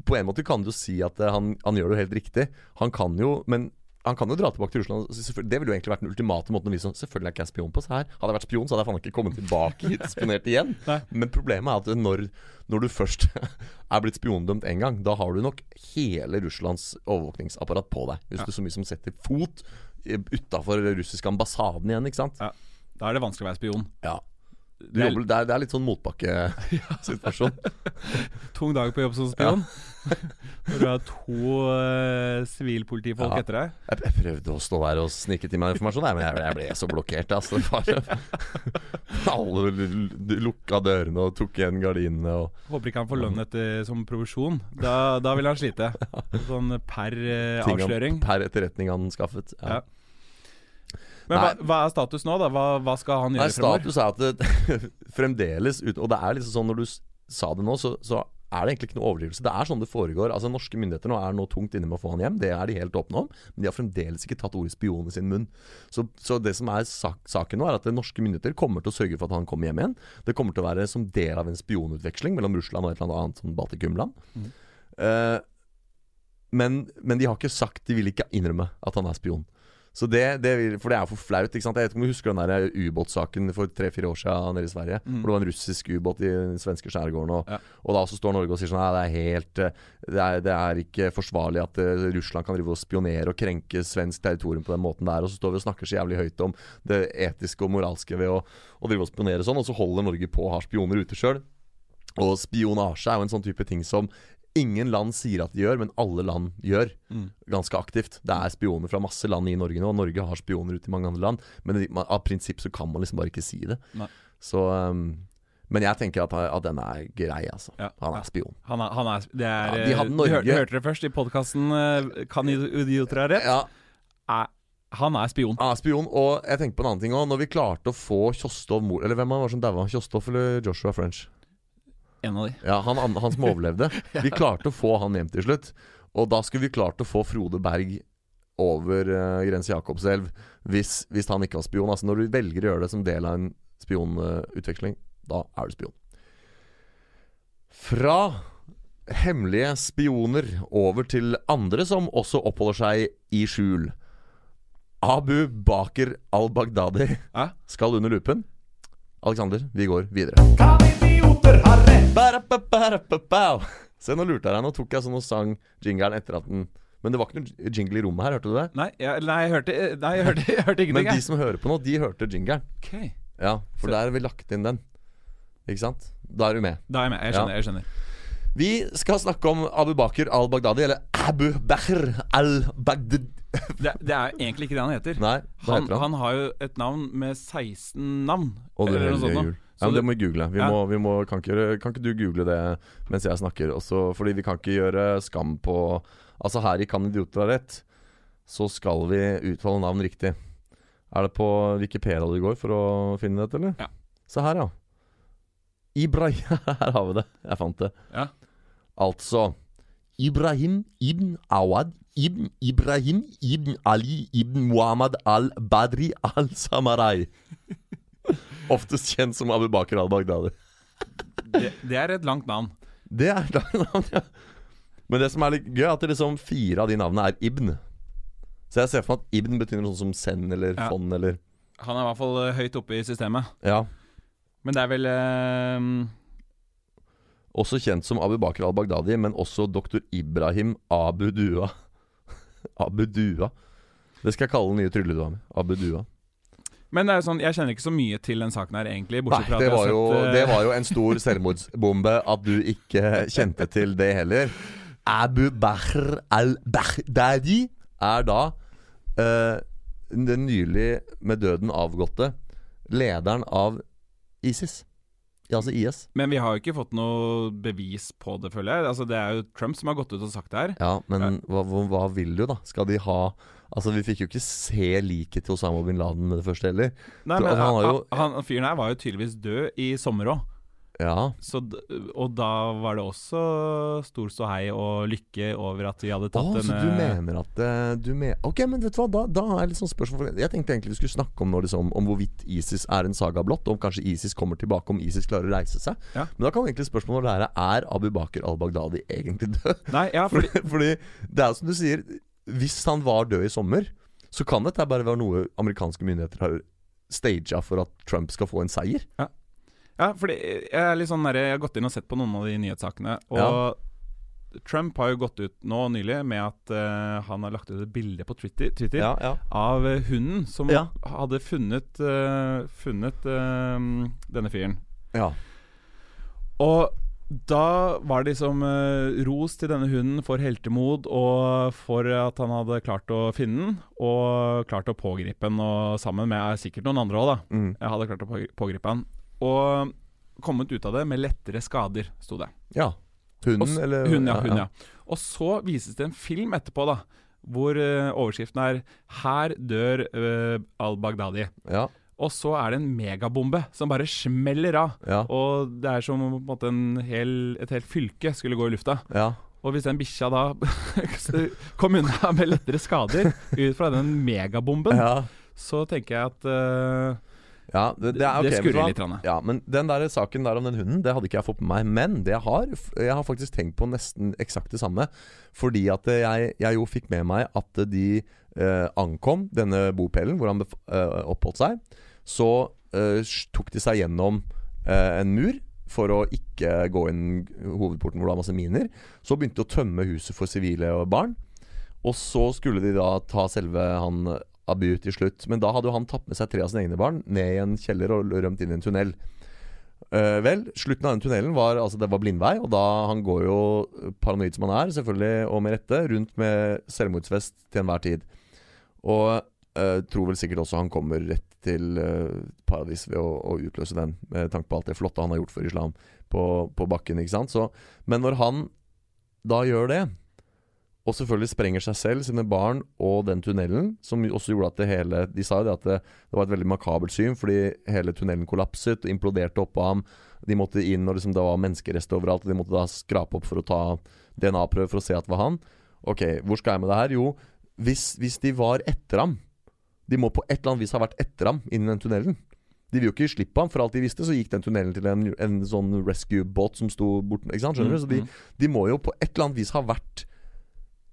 På en måte kan du si at eh, han, han gjør det jo helt riktig. Han kan jo Men han kan jo dra tilbake til Russland. Det ville jo egentlig vært den ultimate måten å vise sånn Selvfølgelig er ikke jeg spion på seg her. Hadde jeg vært spion, så hadde jeg faen ikke kommet tilbake hit spionert igjen. Men problemet er at når, når du først er blitt spiondømt én gang, da har du nok hele Russlands overvåkningsapparat på deg. Hvis Ja. du så mye som setter fot utafor russiske ambassaden igjen, ikke sant. Ja. Da er det vanskelig å være spion. Ja. Du Det er jobber, det, er, det er litt sånn motbakkesituasjon. tung dag på jobb som spion. Når du har to sivilpolitifolk sivilpolitifolk Ja. etter deg. Jeg, jeg prøvde å stå der og snike til meg informasjon, men jeg, jeg ble så blokkert. Altså. Alle lukka dørene og tok igjen gardinene. Og Håper ikke han får lønn etter, som provisjon. Da, da vil han slite. Sånn per uh, avsløring. per etterretning han skaffet. Ja. Ja. Men hva, hva er status nå, da? Hva, hva skal han Nei, Status fremover? status er at det fremdeles ut, Og det er liksom sånn når du sa det nå, så, så er det egentlig ikke noe overdrivelse. Det er sånn det foregår. Altså Norske myndigheter nå er nå tungt inne med å få han hjem. Det er de helt åpne om. Men de har fremdeles ikke tatt ordet spion i sin munn. Så, så det som er sak, saken nå, er at norske myndigheter kommer til å sørge for at han kommer hjem igjen. Det kommer til å være som del av en spionutveksling mellom Russland og et eller annet sånn Baltikumland. Mm. Uh, men, men de har ikke sagt De vil ikke innrømme at han er spion. Så det, det vil, For det er for flaut. ikke sant? Jeg vet ikke om du husker den der ubåtsaken for tre-fire år siden nede i Sverige? Mm. Hvor det var en russisk ubåt i den svenske skjærgården. Og, Ja. og da så står Norge og sier sånn Nei, det er helt eh, Det er, det er ikke forsvarlig at eh, Russland kan drive og spionere og krenke svensk territorium på den måten der. Og så står vi og snakker så jævlig høyt om det etiske og moralske ved å, å drive og spionere sånn, og så holder Norge på å ha spioner ute sjøl. Og spionasje er jo en sånn type ting som ingen land sier at de gjør, men alle land gjør. Mm. Ganske aktivt. Det er spioner fra masse land i Norge nå. Norge har spioner ute i mange andre land. Men man- av prinsipp så kan man liksom bare ikke si det. Så um, Men jeg tenker at, at den er grei, altså. Ja. Han er spion. Han er, han er Det er Ja, de hadde eh, Norge- du, hør, du hørte det først i podkasten 'Kan idioter ha rett'? Ja, Er, han er spion. er spion. Og jeg tenker på en annen ting òg. Når vi klarte å få Kjostov mor Eller hvem var det som daua? Kjostov eller Joshua French? En av de. Ja, han, han, som overlevde. Vi klarte å få han hjem til slutt. Og da skulle vi klart å få Frode Berg over uh, grense Jakobselv hvis, hvis han ikke var spion. Altså Når du velger å gjøre det som del av en spionutveksling, da er du spion. Fra hemmelige spioner over til andre som også oppholder seg i skjul. Abu Baker al-Baghdadi skal under lupen. Alexander, vi går videre. Kan idioter ha. Se, nå lurte jeg deg. Nå tok jeg sånn og sang jingeren etter at den Men det var ikke noe jingle i rommet her, hørte du det? Nei, ja, nei, jeg hørte, nei, jeg hørte, jeg hørte Men de som hører på nå, de hørte jingeren. Okay. Ja, for Så- der har vi lagt inn den. Ikke sant? Da er du med. Da er jeg med. Jeg skjønner. jeg skjønner Vi skal snakke om Abu Bakr al-Baghdadi, eller Abu Bakr al-Baghdadi det, det er egentlig ikke det han heter. Nei, Han, heter han? han har jo et navn med 16 navn. Og det eller noe sånt Ja, men det- må vi google. Vi Ja. må, vi må, kan, ikke, gjøre- kan ikke du google det mens jeg snakker? Også, fordi vi kan ikke gjøre skam på Altså her i Kan idioter ha rett, så skal vi uttale navn riktig. Er det på Wikipedia du går for å finne dette, eller? Ja. Se her, ja. Ibrahim Her har vi det. Jeg fant det. Ja. Altså Ibrahim ibn Awad ibn Ibrahim ibn Ali ibn Muhammad al-Badri al-Samarai. Oftest kjent som Abu Bakr al-Baghdadi. Det, det er et langt navn. Det er et langt navn, ja. Men det som er litt gøy, er at det liksom fire av de navnene er Ibn. Så jeg ser for meg at Ibn betyr noe sånn som send eller Ja. fond eller Han er i hvert fall eh, høyt oppe i systemet. Ja. Men det er vel eh, Også kjent som Abu Bakr al-Baghdadi, men også doktor Ibrahim Abu Dua. Abu Dua. Det skal jeg kalle den nye trylledua mi. Abu Dua. Men det er jo sånn, jeg kjenner ikke så mye til den saken her, egentlig. Bortsett fra at det var, jo, sett, eh, det var jo en stor selvmordsbombe at du ikke kjente til det heller. Abu Bakr al-Baghdadi er da uh, den nylig med døden avgåtte lederen av ISIS. Ja, altså IS. Men vi har jo ikke fått noe bevis på det, føler jeg. Altså, det er jo Trump som har gått ut og sagt det her. Ja, men hva, hva, hva vil du, da? Skal de ha Altså, vi fikk jo ikke se liket til Osama bin Laden med det første heller. Nei, men han han, jo- han, fyren her var jo tydeligvis død i sommer òg. Ja. Og da var det også stor ståhei og lykke over at vi hadde tatt oh, denne så du mener at eh, du men Ok, men vet du hva, da, da er litt sånn spørsmål Jeg tenkte egentlig vi skulle snakke om nå liksom Om hvorvidt ISIS er en saga blått, om kanskje ISIS kommer tilbake, om ISIS klarer å reise seg. Ja. Men da kan egentlig spørsmålet være Er Abu Bakr al-Baghdadi egentlig død? Nei, ja, fordi Fordi, fordi det er som du sier, hvis han var død i sommer, så kan dette bare være noe amerikanske myndigheter har staged for at Trump skal få en seier. Ja, fordi jeg er litt sånn der, Jeg har gått inn og sett på noen av de nyhetssakene. Og Ja. Trump har jo gått ut nå nylig med at uh, han har lagt ut et bilde på Twitter, Twitter Ja, ja. av eh, hunden som Ja. hadde funnet, uh, funnet denne fyren. ja. Og da var det liksom ros til denne hunden for heltemod og for at han hadde klart å finne den, og klart å pågripe den, og sammen med sikkert noen andre òg, da. Mm. Jeg hadde klart å pågripe han. Og kommet ut av det med lettere skader, sto det. ja. Hunden, eller Hun, ja, hun, ja. Og så vises det en film etterpå, da. Hvor eh, overskriften er 'Her dør uh, al-Baghdadi'. Ja, Og så er det en megabombe som bare smeller av. ja, Og det er som om en måte en hel, et helt fylke skulle gå i lufta. ja. Og hvis den bikkja da kom unna med lettere skader ut fra den megabomben, ja. så tenker jeg at eh, Ja, det, det er okay, Det skurrer litt. Ranne. Ja, men den der saken der om den hunden, det hadde ikke jeg fått med meg. Men det jeg har, jeg har faktisk tenkt på nesten eksakt det samme. Fordi at jeg, jeg jo fikk med meg at de eh, ankom denne bopelen hvor han bef eh, oppholdt seg. Så eh, tok de seg gjennom eh, en mur for å ikke gå inn hovedporten hvor det var masse miner. Så begynte de å tømme huset for sivile og barn. Og så skulle de da ta selve han Abu til slutt. Men da hadde jo han tatt med seg tre av sine egne barn ned i en kjeller og rømt inn i en tunnel. Uh, vel, slutten av den tunnelen var altså det var blindvei, og da han går jo paranoid som han er, selvfølgelig, og med rette, rundt med selvmordsvest til enhver tid. Og uh, tror vel sikkert også han kommer rett til uh, paradis ved å, å utløse den, med tanke på alt det flotte han har gjort for islam på, på bakken, ikke sant. Så, men når han da gjør det, og selvfølgelig sprenger seg selv, sine barn og den tunnelen, som også gjorde at det hele De sa jo det at det, det var et veldig makabert syn, fordi hele tunnelen kollapset og imploderte oppå ham. De måtte inn, og liksom det var menneskerester overalt, og de måtte da skrape opp for å ta DNA-prøve for å se at det var han. Ok, hvor skal jeg med det her? Jo, hvis, hvis de var etter ham De må på et eller annet vis ha vært etter ham inn i den tunnelen. De vil jo ikke slippe ham, for alt de visste, så gikk den tunnelen til en, en sånn rescue-båt som sto borten. Ikke sant? Skjønner du? Så de, Mm, de må jo på et eller annet vis ha vært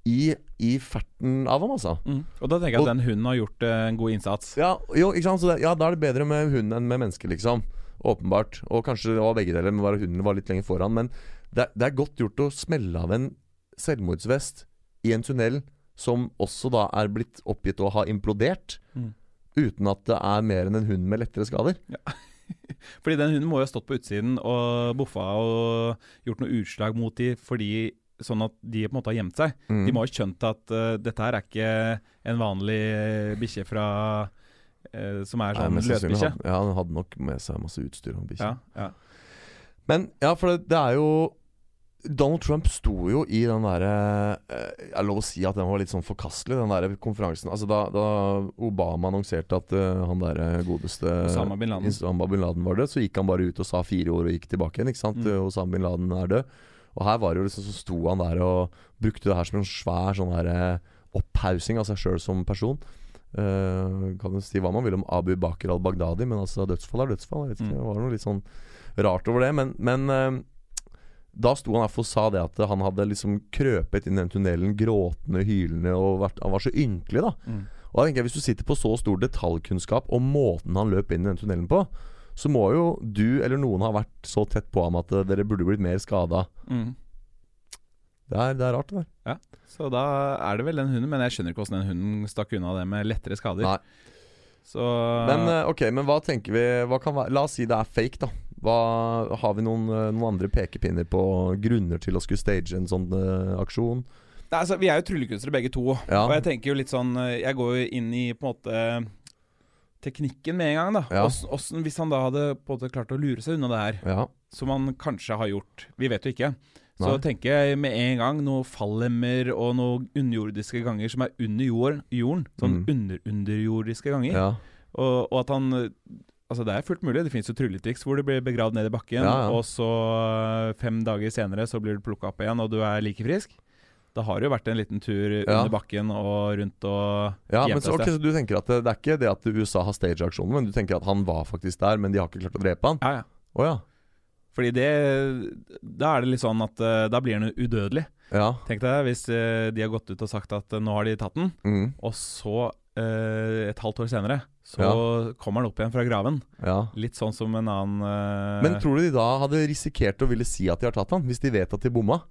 i, i ferten av ham, altså. mm. Og da tenker jeg Og- at den hunden har gjort uh, en god innsats. Ja, jo, det, ja, da er det bedre med hund enn med menneske, liksom. Åpenbart. Og kanskje det var begge deler, men bare hunden var litt lenger foran. Men det, det er godt gjort å smelle av en selvmordsvest i en tunnel som også da er blitt oppgitt å ha implodert. Mm. Uten at det er mer enn en hund med lettere skader. Fordi den hunden må jo ha stått på utsiden og boffa og gjort noe utslag mot de fordi Sånn at de på en måte har gjemt seg. Mm. De må ha skjønt at uh, dette her er ikke en vanlig eh, bikkje fra uh, Som er sånn løsbikkje. Ja, han hadde nok med seg masse utstyr om bikkje. Ja, ja. Men ja, for det, det er jo Donald Trump sto jo i den derre Jeg er lov å si at den var litt sånn forkastelig, den der konferansen. Altså Da, da Obama annonserte at uh, han derre godeste Osama bin Laden. Osama bin Laden var død, så gikk han bare ut og sa fire ord og gikk tilbake igjen. Ikke sant? Mm. Osama bin Laden er død. Og her var det jo liksom så sto han der og brukte det her som en svær sånn der eh, opphaussing av seg sjøl som person. Uh, kan jo si hva man vil om Abu Bakr al-Baghdadi, men altså dødsfall er dødsfall. Jeg vet ikke, Mm. Det var noe litt sånn rart over det. Men, men uh, da sto han i og sa det at han hadde liksom krøpet inn i den tunnelen gråtende, hylende og vært, Han var så ynkelig, da. Mm. Og da tenker jeg Hvis du sitter på så stor detaljkunnskap om måten han løp inn i den tunnelen på, så må jo du eller noen ha vært så tett på ham at eh, dere burde blitt mer skada. Mm. Det, er- det er rart, det der. Så da er det vel den hunden, men jeg skjønner ikke hvordan den hunden stakk unna det med lettere skader. Nei. Så Men eh, ok, men hva tenker vi hva kan være, La oss si det er fake, da. Hva, har vi noen, eh, noen andre pekepinner på grunner til å skulle stage en sånn uh, aksjon? Nei, altså, Vi er jo tryllekunstnere begge to. Ja. Og jeg tenker jo litt sånn Jeg går jo inn i på en måte teknikken med en gang. da Ja. Også, også, Hvis han da hadde på en måte klart å lure seg unna det her, Ja. som han kanskje har gjort Vi vet jo ikke. Så Nei. tenker jeg med en gang noen fallemmer og noen underjordiske ganger som er under jorden. jorden sånn Mm. under-underjordiske ganger. ja. Og, og at han Altså Det er fullt mulig. Det fins jo trylletriks hvor du blir begravd ned i bakken, og så eh, fem dager senere så blir du plukka opp igjen, og du er like frisk. Da har det jo vært en liten tur Ja. under bakken og rundt og Ja, men så, okay, så du tenker at det, det er ikke det at USA har stage-aksjonen, men du tenker at han var faktisk der, men de har ikke klart å drepe han? Ja, ja. Oh, ja. Fordi det Da er det litt sånn at eh, da blir han udødelig. Ja. Tenk deg hvis eh, de har gått ut og sagt at eh, nå har de tatt den, Mm. og så eh, et halvt år senere så kommer han opp igjen fra graven. ja. Litt sånn som en annen eh, Men tror du de da hadde risikert å ville si at de har tatt han, hvis de vet at de bomma?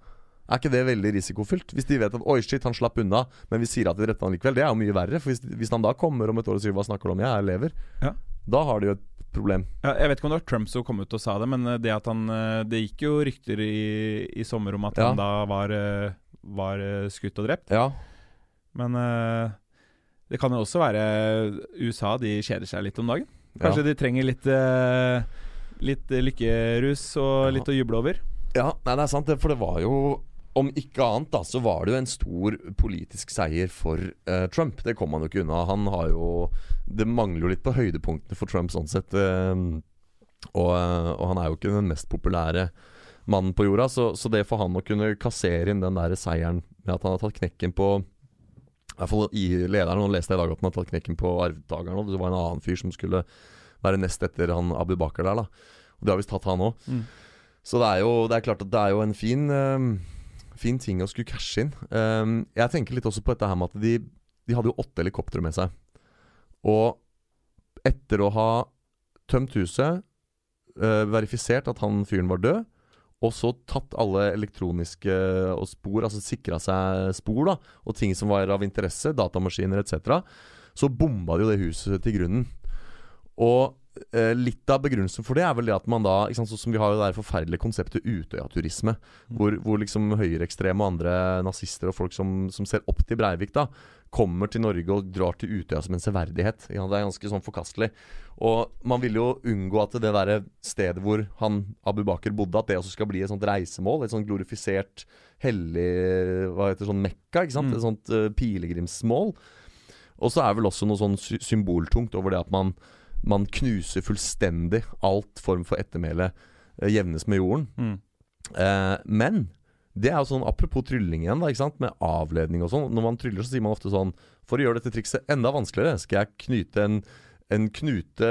Er ikke det veldig risikofylt? Hvis de vet at 'oi, shit, han slapp unna', men vi sier at de drepte han likevel, det er jo mye verre. For hvis, hvis han da kommer om et år og sier 'hva snakker du om, jeg er lever', Ja. da har de jo et problem. ja, Jeg vet ikke om det var Trump som kom ut og sa det, men eh, det at han eh, Det gikk jo rykter i, i sommer om at Ja. han da var, eh, var skutt og drept. Ja. Men det kan jo også være USA de kjeder seg litt om dagen. Kanskje de trenger litt Litt lykkerus og litt å juble over. Ja, nei, det er sant for det var jo om ikke annet da, så var det jo en stor politisk seier for uh, Trump. Det kom han jo ikke unna. Han har jo Det mangler jo litt på høydepunktene for Trump sånn sett. Uh, og, eh, og han er jo ikke den mest populære mannen på jorda, så, så det for han å kunne kassere inn den der seieren med at han har tatt knekken på i hvert fall i lederen, og leste jeg i dag at han har tatt knekken på arvtakeren. Det var en annen fyr som skulle være nest etter han Abu Bakar der, da. Og Det har visst tatt han òg. Mm. Så det er jo det er klart at det er jo en fin Fin ting å skulle cashe inn. Um, jeg tenker litt også på dette her med at de, de hadde jo åtte helikoptre med seg. Og etter å ha tømt huset, uh, verifisert at han fyren var død, og så tatt alle elektroniske og spor, altså sikra seg spor da, og ting som var av interesse, datamaskiner etc., så bomba de jo det huset til grunnen. Og eh, litt av begrunnelsen for det er vel det at man da ikke sant, Sånn som Vi har jo det der forferdelige konseptet Utøya-turisme. Hvor, hvor liksom høyreekstreme og andre nazister og folk som, som ser opp til Breivik, da kommer til Norge og drar til Utøya som en severdighet. Ja, det er ganske sånn forkastelig. Og man vil jo unngå at det der stedet hvor han Abu Baker bodde, at det også skal bli et sånt reisemål. Et sånt glorifisert hellig Hva heter det, sånn Mekka, ikke sant? Mm. Et sånt uh, pilegrimsmål. Og så er vel også noe sånn sy symboltungt over det at man, man knuser fullstendig alt form for ettermæle eh, jevnes med jorden. Mm. Eh, men det er jo sånn apropos trylling igjen, da, med avledning og sånn. Når man tryller, så sier man ofte sånn For å gjøre dette trikset enda vanskeligere, skal jeg knyte en, en knute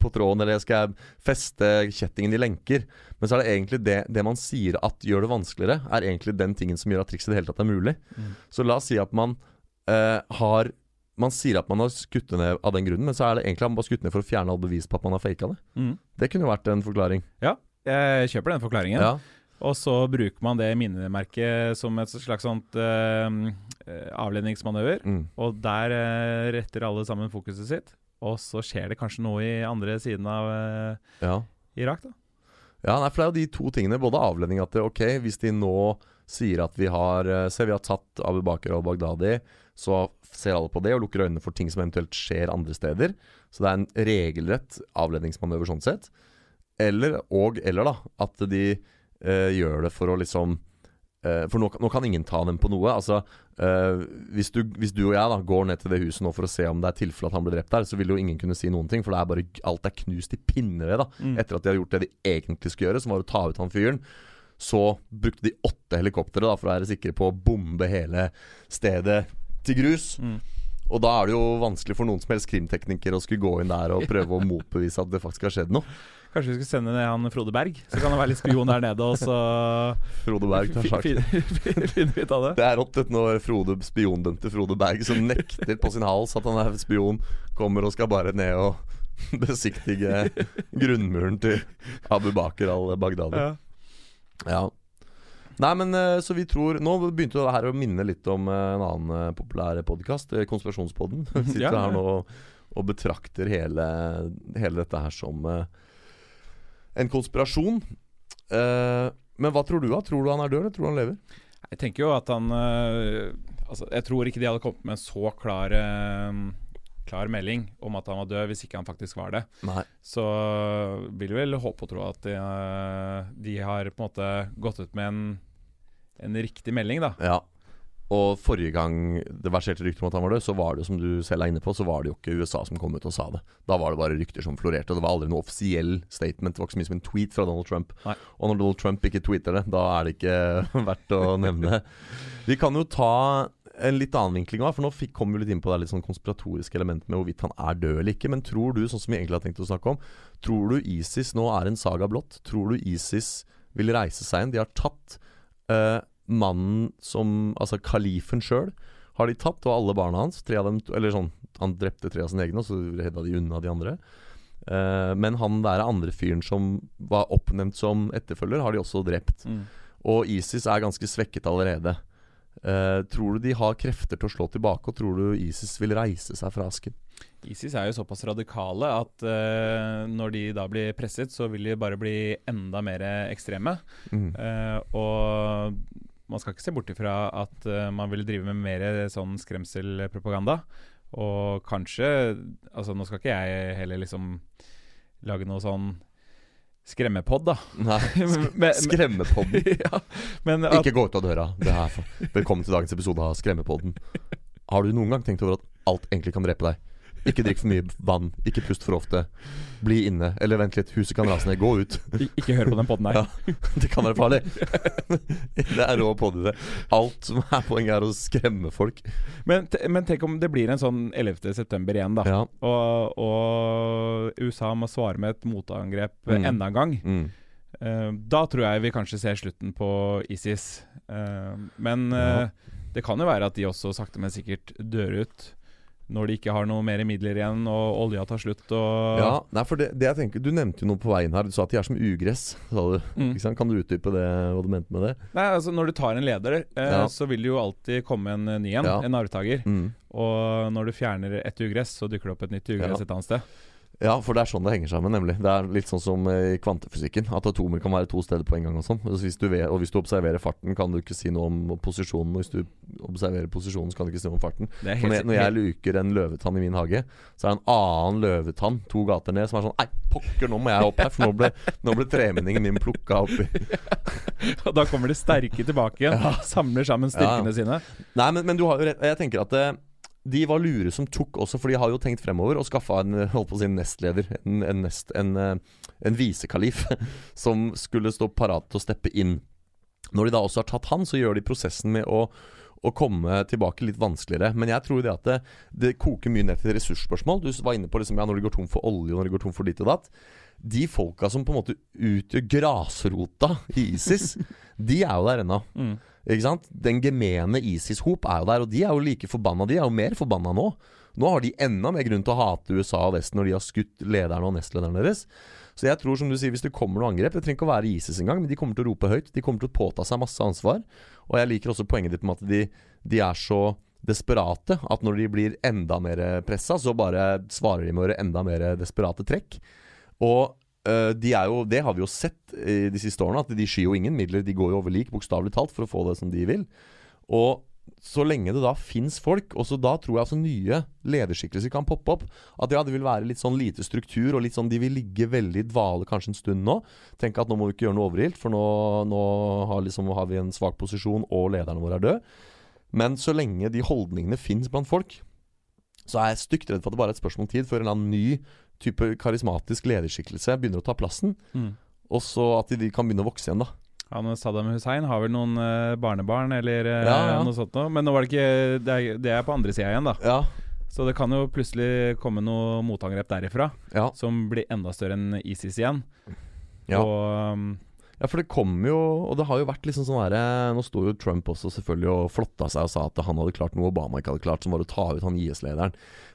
på tråden, eller skal jeg feste kjettingen i lenker? Men så er det egentlig det, det man sier at gjør det vanskeligere, er egentlig den tingen som gjør at trikset i det hele tatt er mulig. Mm. Så la oss si at man eh, har Man sier at man har skutt det ned av den grunnen, men så er det egentlig at man bare skutt ned for å fjerne all bevis på at man har faka det. Mm. Det kunne jo vært en forklaring. Ja, Jeg kjøper den forklaringen. Ja. Og så bruker man det minnemerket som et slags sånt eh, avledningsmanøver. Mm. Og der uh, retter alle sammen fokuset sitt. Og så skjer det kanskje noe i andre siden av uh, Ja. Irak, da. Ja, nei, for det er jo de to tingene. Både avledning at det, ok, hvis de nå sier at vi har Se, vi har tatt Abu Bakr al-Baghdadi, så ser alle på det og lukker øynene for ting som eventuelt skjer andre steder. Så det er en regelrett avledningsmanøver sånn sett. Eller, og, eller da, at de eh, gjør det for å liksom eh, For nå, nå kan ingen ta dem på noe. Altså, eh, hvis, du, hvis du og jeg da går ned til det huset nå for å se om det er tilfelle at han ble drept der, så vil jo ingen kunne si noen ting, for det er bare, alt er knust i pinneved da Mm. etter at de har gjort det de egentlig skulle gjøre, som var å ta ut han fyren. Så brukte de åtte helikoptre for å være sikre på å bombe hele stedet til grus. Mm. Og da er det jo vanskelig for noen som helst krimtekniker å skulle gå inn der og prøve å motbevise at det faktisk har skjedd noe. Kanskje vi skulle sende ned han Frode Berg? Så kan han være litt spion der nede, og så Frode Berg tar sak. fin- fin- finner ut av det. Det er rått når Frode, spiondømte Frode Berg, som nekter på sin hals at han er spion, kommer og skal bare ned og besiktige grunnmuren til Abu Bakr al-Baghdadi. Ja. Ja. Nei, men eh, så vi tror Nå begynte det her å minne litt om eh, en annen eh, populær podkast, Konspirasjonspodden. Vi Sitter Ja, her nå og, betrakter hele, hele dette her som en konspirasjon. Men hva tror du, da? Tror du han er død, eller tror du han lever? Jeg tenker jo at han Altså, jeg tror ikke de hadde kommet med en så klar Klar melding om at han var død, hvis ikke han faktisk var det. Nei. Så vil vel håpe og tro at de, øh, de har på en måte gått ut med en, en riktig melding, da. Ja. Og forrige gang det verserte rykter om at han var død, så var det som du selv er inne på, så var det jo ikke USA som kom ut og sa det. Da var det bare rykter som florerte. og Det var aldri noe offisiell statement. Det var ikke så mye som en tweet fra Donald Trump. Nei. Og når Donald Trump ikke tweeter det, da er det ikke verdt å nevne. Vi kan jo ta en litt annen vinkling òg, for nå fikk, kom vi litt inn på det litt sånn konspiratoriske elementet med hvorvidt han er død eller ikke. Men tror du, sånn som vi egentlig har tenkt å snakke om, tror du ISIS nå er en saga blått? Tror du ISIS vil reise seg igjen? De har tatt uh, mannen som Altså kalifen sjøl har de tatt, og alle barna hans. Tre av dem, eller sånn Han drepte tre av sine egne, og så redda de unna de andre. Uh, men han der andre fyren som var oppnevnt som etterfølger, har de også drept. Mm. Og ISIS er ganske svekket allerede. Eh, tror du de har krefter til å slå tilbake, og tror du ISIS vil reise seg fra asken? ISIS er jo såpass radikale at uh, når de da blir presset, så vil de bare bli enda mer ekstreme. Mm. Uh, og man skal ikke se bort ifra at man vil drive med mer sånn skremselpropaganda. Og kanskje Altså, nå skal ikke jeg heller liksom lage noe sånn skremmepod, da. Nei, Men- Skremmepodden. ja, men at, Ikke gå ut av døra. Velkommen til dagens episode av Skremmepodden. Har du noen gang tenkt over at alt egentlig kan drepe deg? Ikke drikk for mye vann, ikke pust for ofte. Bli inne. Eller vent litt, huset kan rase ned. Gå ut. I- Ikke hør på den poden her. Ja. Det kan være farlig. Det er rå på det. Alt som er poenget, er å skremme folk. Men, men tenk om det blir en sånn 11. september igjen, da. Ja. Og, og USA må svare med et motangrep Mm. enda en gang. Mm. Eh, da tror jeg vi kanskje ser slutten på ISIS. Eh, men Ja. eh, det kan jo være at de også sakte, men sikkert dør ut. Når de ikke har noe mer midler igjen, og olja tar slutt og Ja, nei, for det, det jeg tenker Du nevnte jo noe på veien her. Du sa at de er som ugress. Sa du. Mm. Kan du utdype det, hva du mente med det? Nei, altså Når du tar en leder, eh, Ja. så vil det jo alltid komme en ny en. Ja. En arvtaker. Mm. Og når du fjerner et ugress, så dukker det opp et nytt ugress Ja. et annet sted. Ja, for det er sånn det henger sammen, nemlig. Det er litt sånn som eh, i kvantefysikken. At atomer kan være to steder på en gang og sånn. Og hvis du, observerer farten, kan du ikke si noe om posisjonen. Og hvis du observerer posisjonen, så kan du ikke si noe om farten. Helt, når, når jeg luker en løvetann i min hage, så er det en annen løvetann to gater ned som er sånn Nei, pokker, nå må jeg opp her, for nå ble, nå ble tremenningen min plukka oppi. Og da kommer det sterke tilbake igjen. Samler sammen styrkene Ja. sine. Nei, men, men du har jo rett. Jeg tenker at eh, de var lure som tok også, for de har jo tenkt fremover og skaffa en holdt på å si nestleder, en, en, nest, en, eh, en visekalif, som skulle stå parat til å steppe inn. Når de da også har tatt han, så gjør de prosessen med å å komme tilbake litt vanskeligere. Men jeg tror det at det, det koker mye ned til ressursspørsmål. Du var inne på liksom, ja, når de går tom for olje, og når de går tom for ditt og datt. De folka som på en måte utgjør grasrota i ISIS, de er jo der ennå. Mm. Ikke sant? Den gemene ISIS-hop er jo der, og de er jo like forbanna. De er jo mer forbanna nå. Nå har de enda mer grunn til å hate USA og Vesten når de har skutt lederen og nestlederen deres. Så jeg tror, som du sier, hvis det kommer noe angrep Det trenger ikke å være ISIS engang, men de kommer til å rope høyt. De kommer til å påta seg masse ansvar. Og jeg liker også poenget ditt med at de, de er så desperate at når de blir enda mer pressa, så bare svarer de med å gjøre enda mer desperate trekk. Og de er jo, det har vi jo sett de siste årene, at de skyr jo ingen midler. De går jo over lik, bokstavelig talt, for å få det som de vil. Og så lenge det da fins folk, og så da tror jeg altså nye lederskikkelser kan poppe opp. At ja, det vil være litt sånn lite struktur, og litt sånn de vil ligge veldig i dvale kanskje en stund nå. Tenke at nå må vi ikke gjøre noe overilt, for nå, nå har, liksom, har vi en svak posisjon, og lederne våre er døde. Men så lenge de holdningene fins blant folk, så er jeg stygt redd for at det bare er et spørsmål om tid før en eller annen ny type karismatisk lederskikkelse begynner å ta plassen. Mm. Og så at de kan begynne å vokse igjen, da. Ja, men Saddam Hussein har vel noen uh, barnebarn eller uh, Ja, ja. noe sånt noe. Men nå var det ikke Det er, det er på andre sida igjen, da. Ja, Så det kan jo plutselig komme noe motangrep derifra som blir enda større enn ISIS igjen. ja. Og um, Ja, for det kommer jo Og det har jo vært liksom sånn herre Nå sto jo Trump også selvfølgelig og flotta seg og sa at han hadde klart noe Obama ikke hadde klart, som var å ta ut han IS-lederen.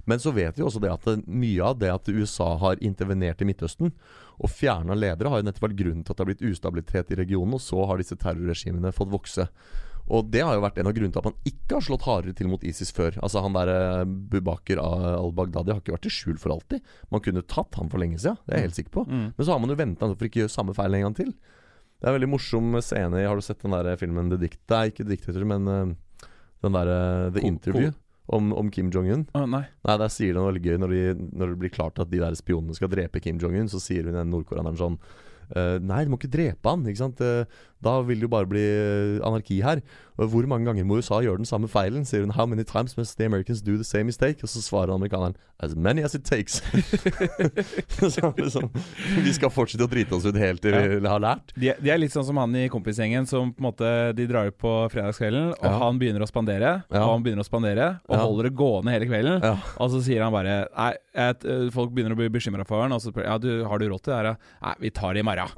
Men så vet vi også det at det, mye av det at USA har intervenert i Midtøsten og fjerna ledere, har jo nettopp vært grunnen til at det har blitt ustabilitet i regionen, og så har disse terrorregimene fått vokse. Og det har jo vært en av grunnene til at man ikke har slått hardere til mot ISIS før. Altså Han der Bubaker al-Baghdadi har ikke vært i skjul for alltid. Man kunne tatt han for lenge siden, det er jeg helt sikker på. mm. Men så har man jo venta for ikke å gjøre samme feil en gang til. Det er en veldig morsom scene i Har du sett den der filmen The Dict... Nei, ikke Dictator, men uh, den der uh, The Interview om, om Kim Jong-un. Å, nei. Nei, der sier det noe veldig gøy når, de, når det blir klart at de der spionene skal drepe Kim Jong-un, så sier hun den nordkoreaneren sånn uh, Nei, du må ikke drepe han, ikke sant. Eh, da vil det jo bare bli eh, anarki her. Og hvor mange ganger må USA gjøre den samme feilen? Sier hun How many times must the Americans do the same mistake? Og så svarer amerikaneren As many as it takes. så liksom Vi skal fortsette å drite oss ut helt til vi har lært. De, de er litt sånn som han i kompisgjengen som på en måte De drar ut på fredagskvelden, og Ja. han begynner å spandere, Ja. og han begynner å spandere, og Ja. holder det gående hele kvelden. Og så sier han bare Nei, jeg, øh, folk begynner å bli bekymra for han, og så spør ja, du, har du råd til det her? Nei, vi tar det i morgen.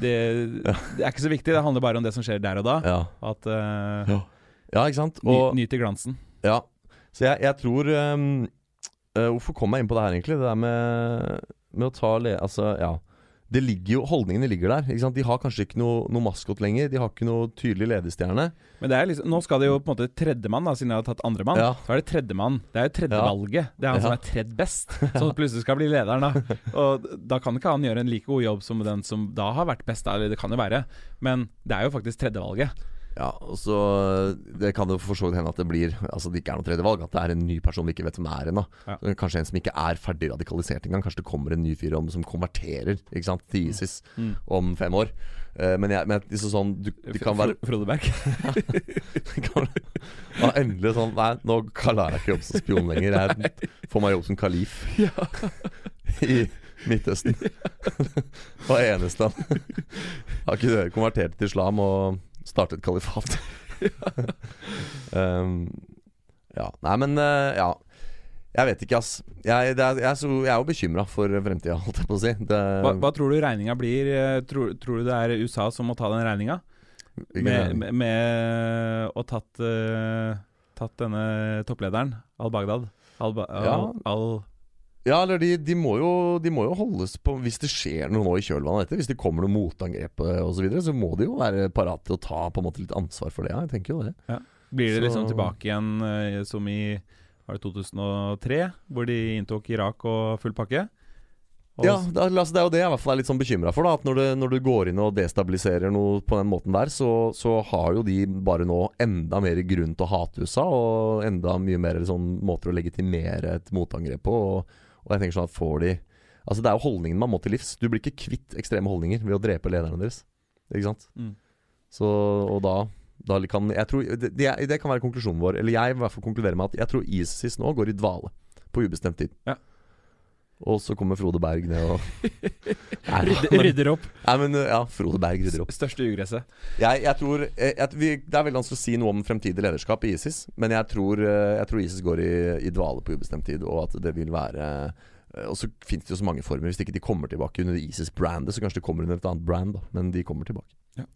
Det, det er ikke så viktig, det handler bare om det som skjer der og da. Ja. At uh, Ja. ikke sant? ny, Og, Nyter glansen. ja. Så jeg, jeg tror um, uh, Hvorfor kom jeg inn på det her, egentlig? Det der med, med å ta le... Altså, ja. Det ligger jo, Holdningene ligger der. De har kanskje ikke noe, noe maskot lenger. De har ikke noe tydelig ledestjerne. Men det er liksom, nå skal det jo på en måte tredjemann, siden jeg har tatt andremann. Ja. Så er det tredjemann. Det er jo tredje Ja. Det er han Ja. som er tredd best, som plutselig skal bli lederen. da Og da kan ikke han gjøre en like god jobb som den som da har vært best. Eller det kan jo være, men det er jo faktisk tredjevalget. Ja, og så Det kan jo for så vidt hende at det blir Altså det ikke er noe tredje valg. At det er en ny person vi ikke vet hvem er ennå. Ja. Kanskje en som ikke er ferdig radikalisert engang. Kanskje det kommer en ny fyr om, som konverterer ikke sant, til ISIS Mm. om fem år. Uh, men jeg, men liksom sånn du, du kan være Frode Berg. ja, Endelig sånn Nei, nå kaller jeg ikke jobb som spion lenger. Jeg får meg jobb som kalif i Midtøsten. Og eneste han Har ikke konvertert til islam og startet kalifat? um, ja. Nei, men uh, ja. Jeg vet ikke, ass. Jeg, er, jeg, er, så, jeg er jo bekymra for fremtida, holdt jeg på å si. Det, Hva, hva tror du regninga blir? Eh, Tror, tror du det er USA som må ta den regninga? Med, med, med å tatt, uh, tatt denne topplederen, al-Baghdad? Al, al, Ja. al, Ja, eller de, de, må jo, de må jo holdes på Hvis det skjer noe nå i kjølvannet dette, hvis det kommer noe motangrep osv., så, videre, så må de jo være parate til å ta på en måte litt ansvar for det. Ja, jeg tenker jo det. Blir det liksom tilbake igjen eh, som i var det 2003, hvor de inntok Irak og full pakke? Og Ja, det, altså, det er jo det jeg i hvert fall er litt sånn bekymra for. da At når, du, når du går inn og destabiliserer noe på den måten der, så, så har jo de bare nå enda mer grunn til å hate USA, og enda mye mer sånn måter å legitimere et motangrep på. Og, og jeg tenker sånn at får de Altså Det er jo holdningen man må til livs. Du blir ikke kvitt ekstreme holdninger ved å drepe lederne deres. Ikke sant? Mm. Så, og da, da kan Jeg tror det, det, kan være konklusjonen vår. Eller jeg i hvert fall konkluderer med at jeg tror ISIS nå går i dvale på ubestemt tid. Ja. Og så kommer Frode Berg ned og Nei, Rydder, rydder opp. Nei, men ja, Frode Berg rydder opp. Største ugresset. Jeg, jeg tror jeg, jeg, vi, Det er veldig vanskelig å si noe om fremtidig lederskap i ISIS, men jeg tror, eh, tror ISIS går i, i dvale på ubestemt tid, og at det vil være eh, Og så finnes det jo så mange former. Hvis ikke de kommer tilbake under ISIS-brandet, så kanskje de kommer under et annet brand, da. Men de kommer tilbake. Ja.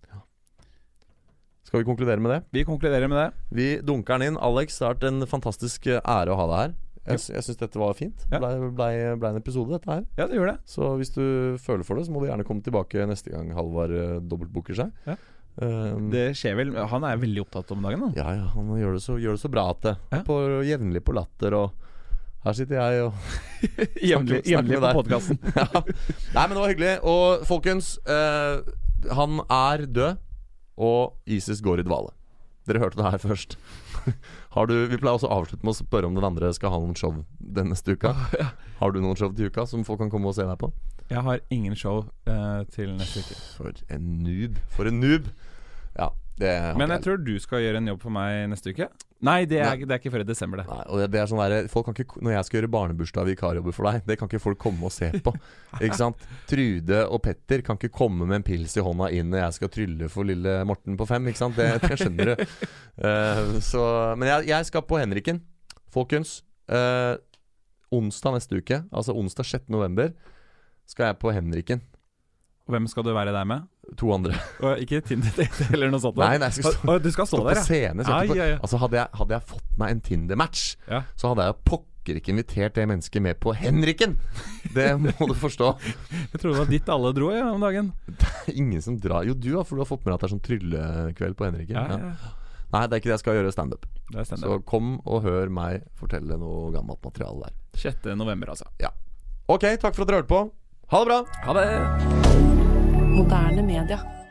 Skal vi konkludere med det? Vi konkluderer med det. Vi dunker den inn. Alex, det har vært en fantastisk eh, ære å ha deg her. Jeg, jeg syns dette var fint. Ja. Blei ble, ble en episode, dette her. Ja, det gjør det. Så hvis du føler for det, så må du gjerne komme tilbake neste gang Halvard uh, dobbeltbooker seg. Ja. Um, Det skjer vel Han er veldig opptatt om dagen, da. ja, ja, han gjør det så, gjør det så bra at det. På, jevnlig på latter og Her sitter jeg og Jevnlig på podkasten. ja. Nei, men det var hyggelig. Og folkens, uh, han er død, og ISIS går i dvale. Dere hørte det her først. Har du, vi pleier også å avslutte med å spørre om den andre skal ha noen show den neste uka. Har du noen show til uka som folk kan komme og se deg på? Jeg har ingen show uh, til neste uke. For en noob. For en noob. Ja, Men jeg tror du skal gjøre en jobb for meg neste uke. Nei, det er, det er ikke før i desember, det. Nei, og det, det er sånn der, folk kan ikke, Når jeg skal gjøre barnebursdag vikarjobber for deg, det kan ikke folk komme og se på. Ikke sant? Trude og Petter kan ikke komme med en pils i hånda inn når jeg skal trylle for lille Morten på fem. Ikke sant? Det, det skjønner du. Uh, så, men jeg, jeg skal på Henriken. Folkens. Uh, onsdag neste uke, altså onsdag 6. november, skal jeg på Henriken. Hvem skal du være der med? To andre. Og ikke Tinder-date eller noe sånt? Nei, nei, jeg skal stå, Å, du skal stå stå der, på scene. Ja, på- ai, ai. Altså hadde jeg, hadde jeg fått meg en Tinder-match, Ja. så hadde jeg pokker ikke invitert det mennesket med på Henriken! Det må du forstå. Jeg trodde det var dit alle dro ja, om dagen. Det er Ingen som drar Jo, du for du har fått med deg at det er sånn tryllekveld på Henriken. Ja, Ja. ja. Nei, det er ikke det jeg skal gjøre standup. Er Så kom og hør meg fortelle noe gammelt materiale der. 6. november, altså. Ok, takk for at dere hørte på. Ha det bra! Ha det! Moderne media.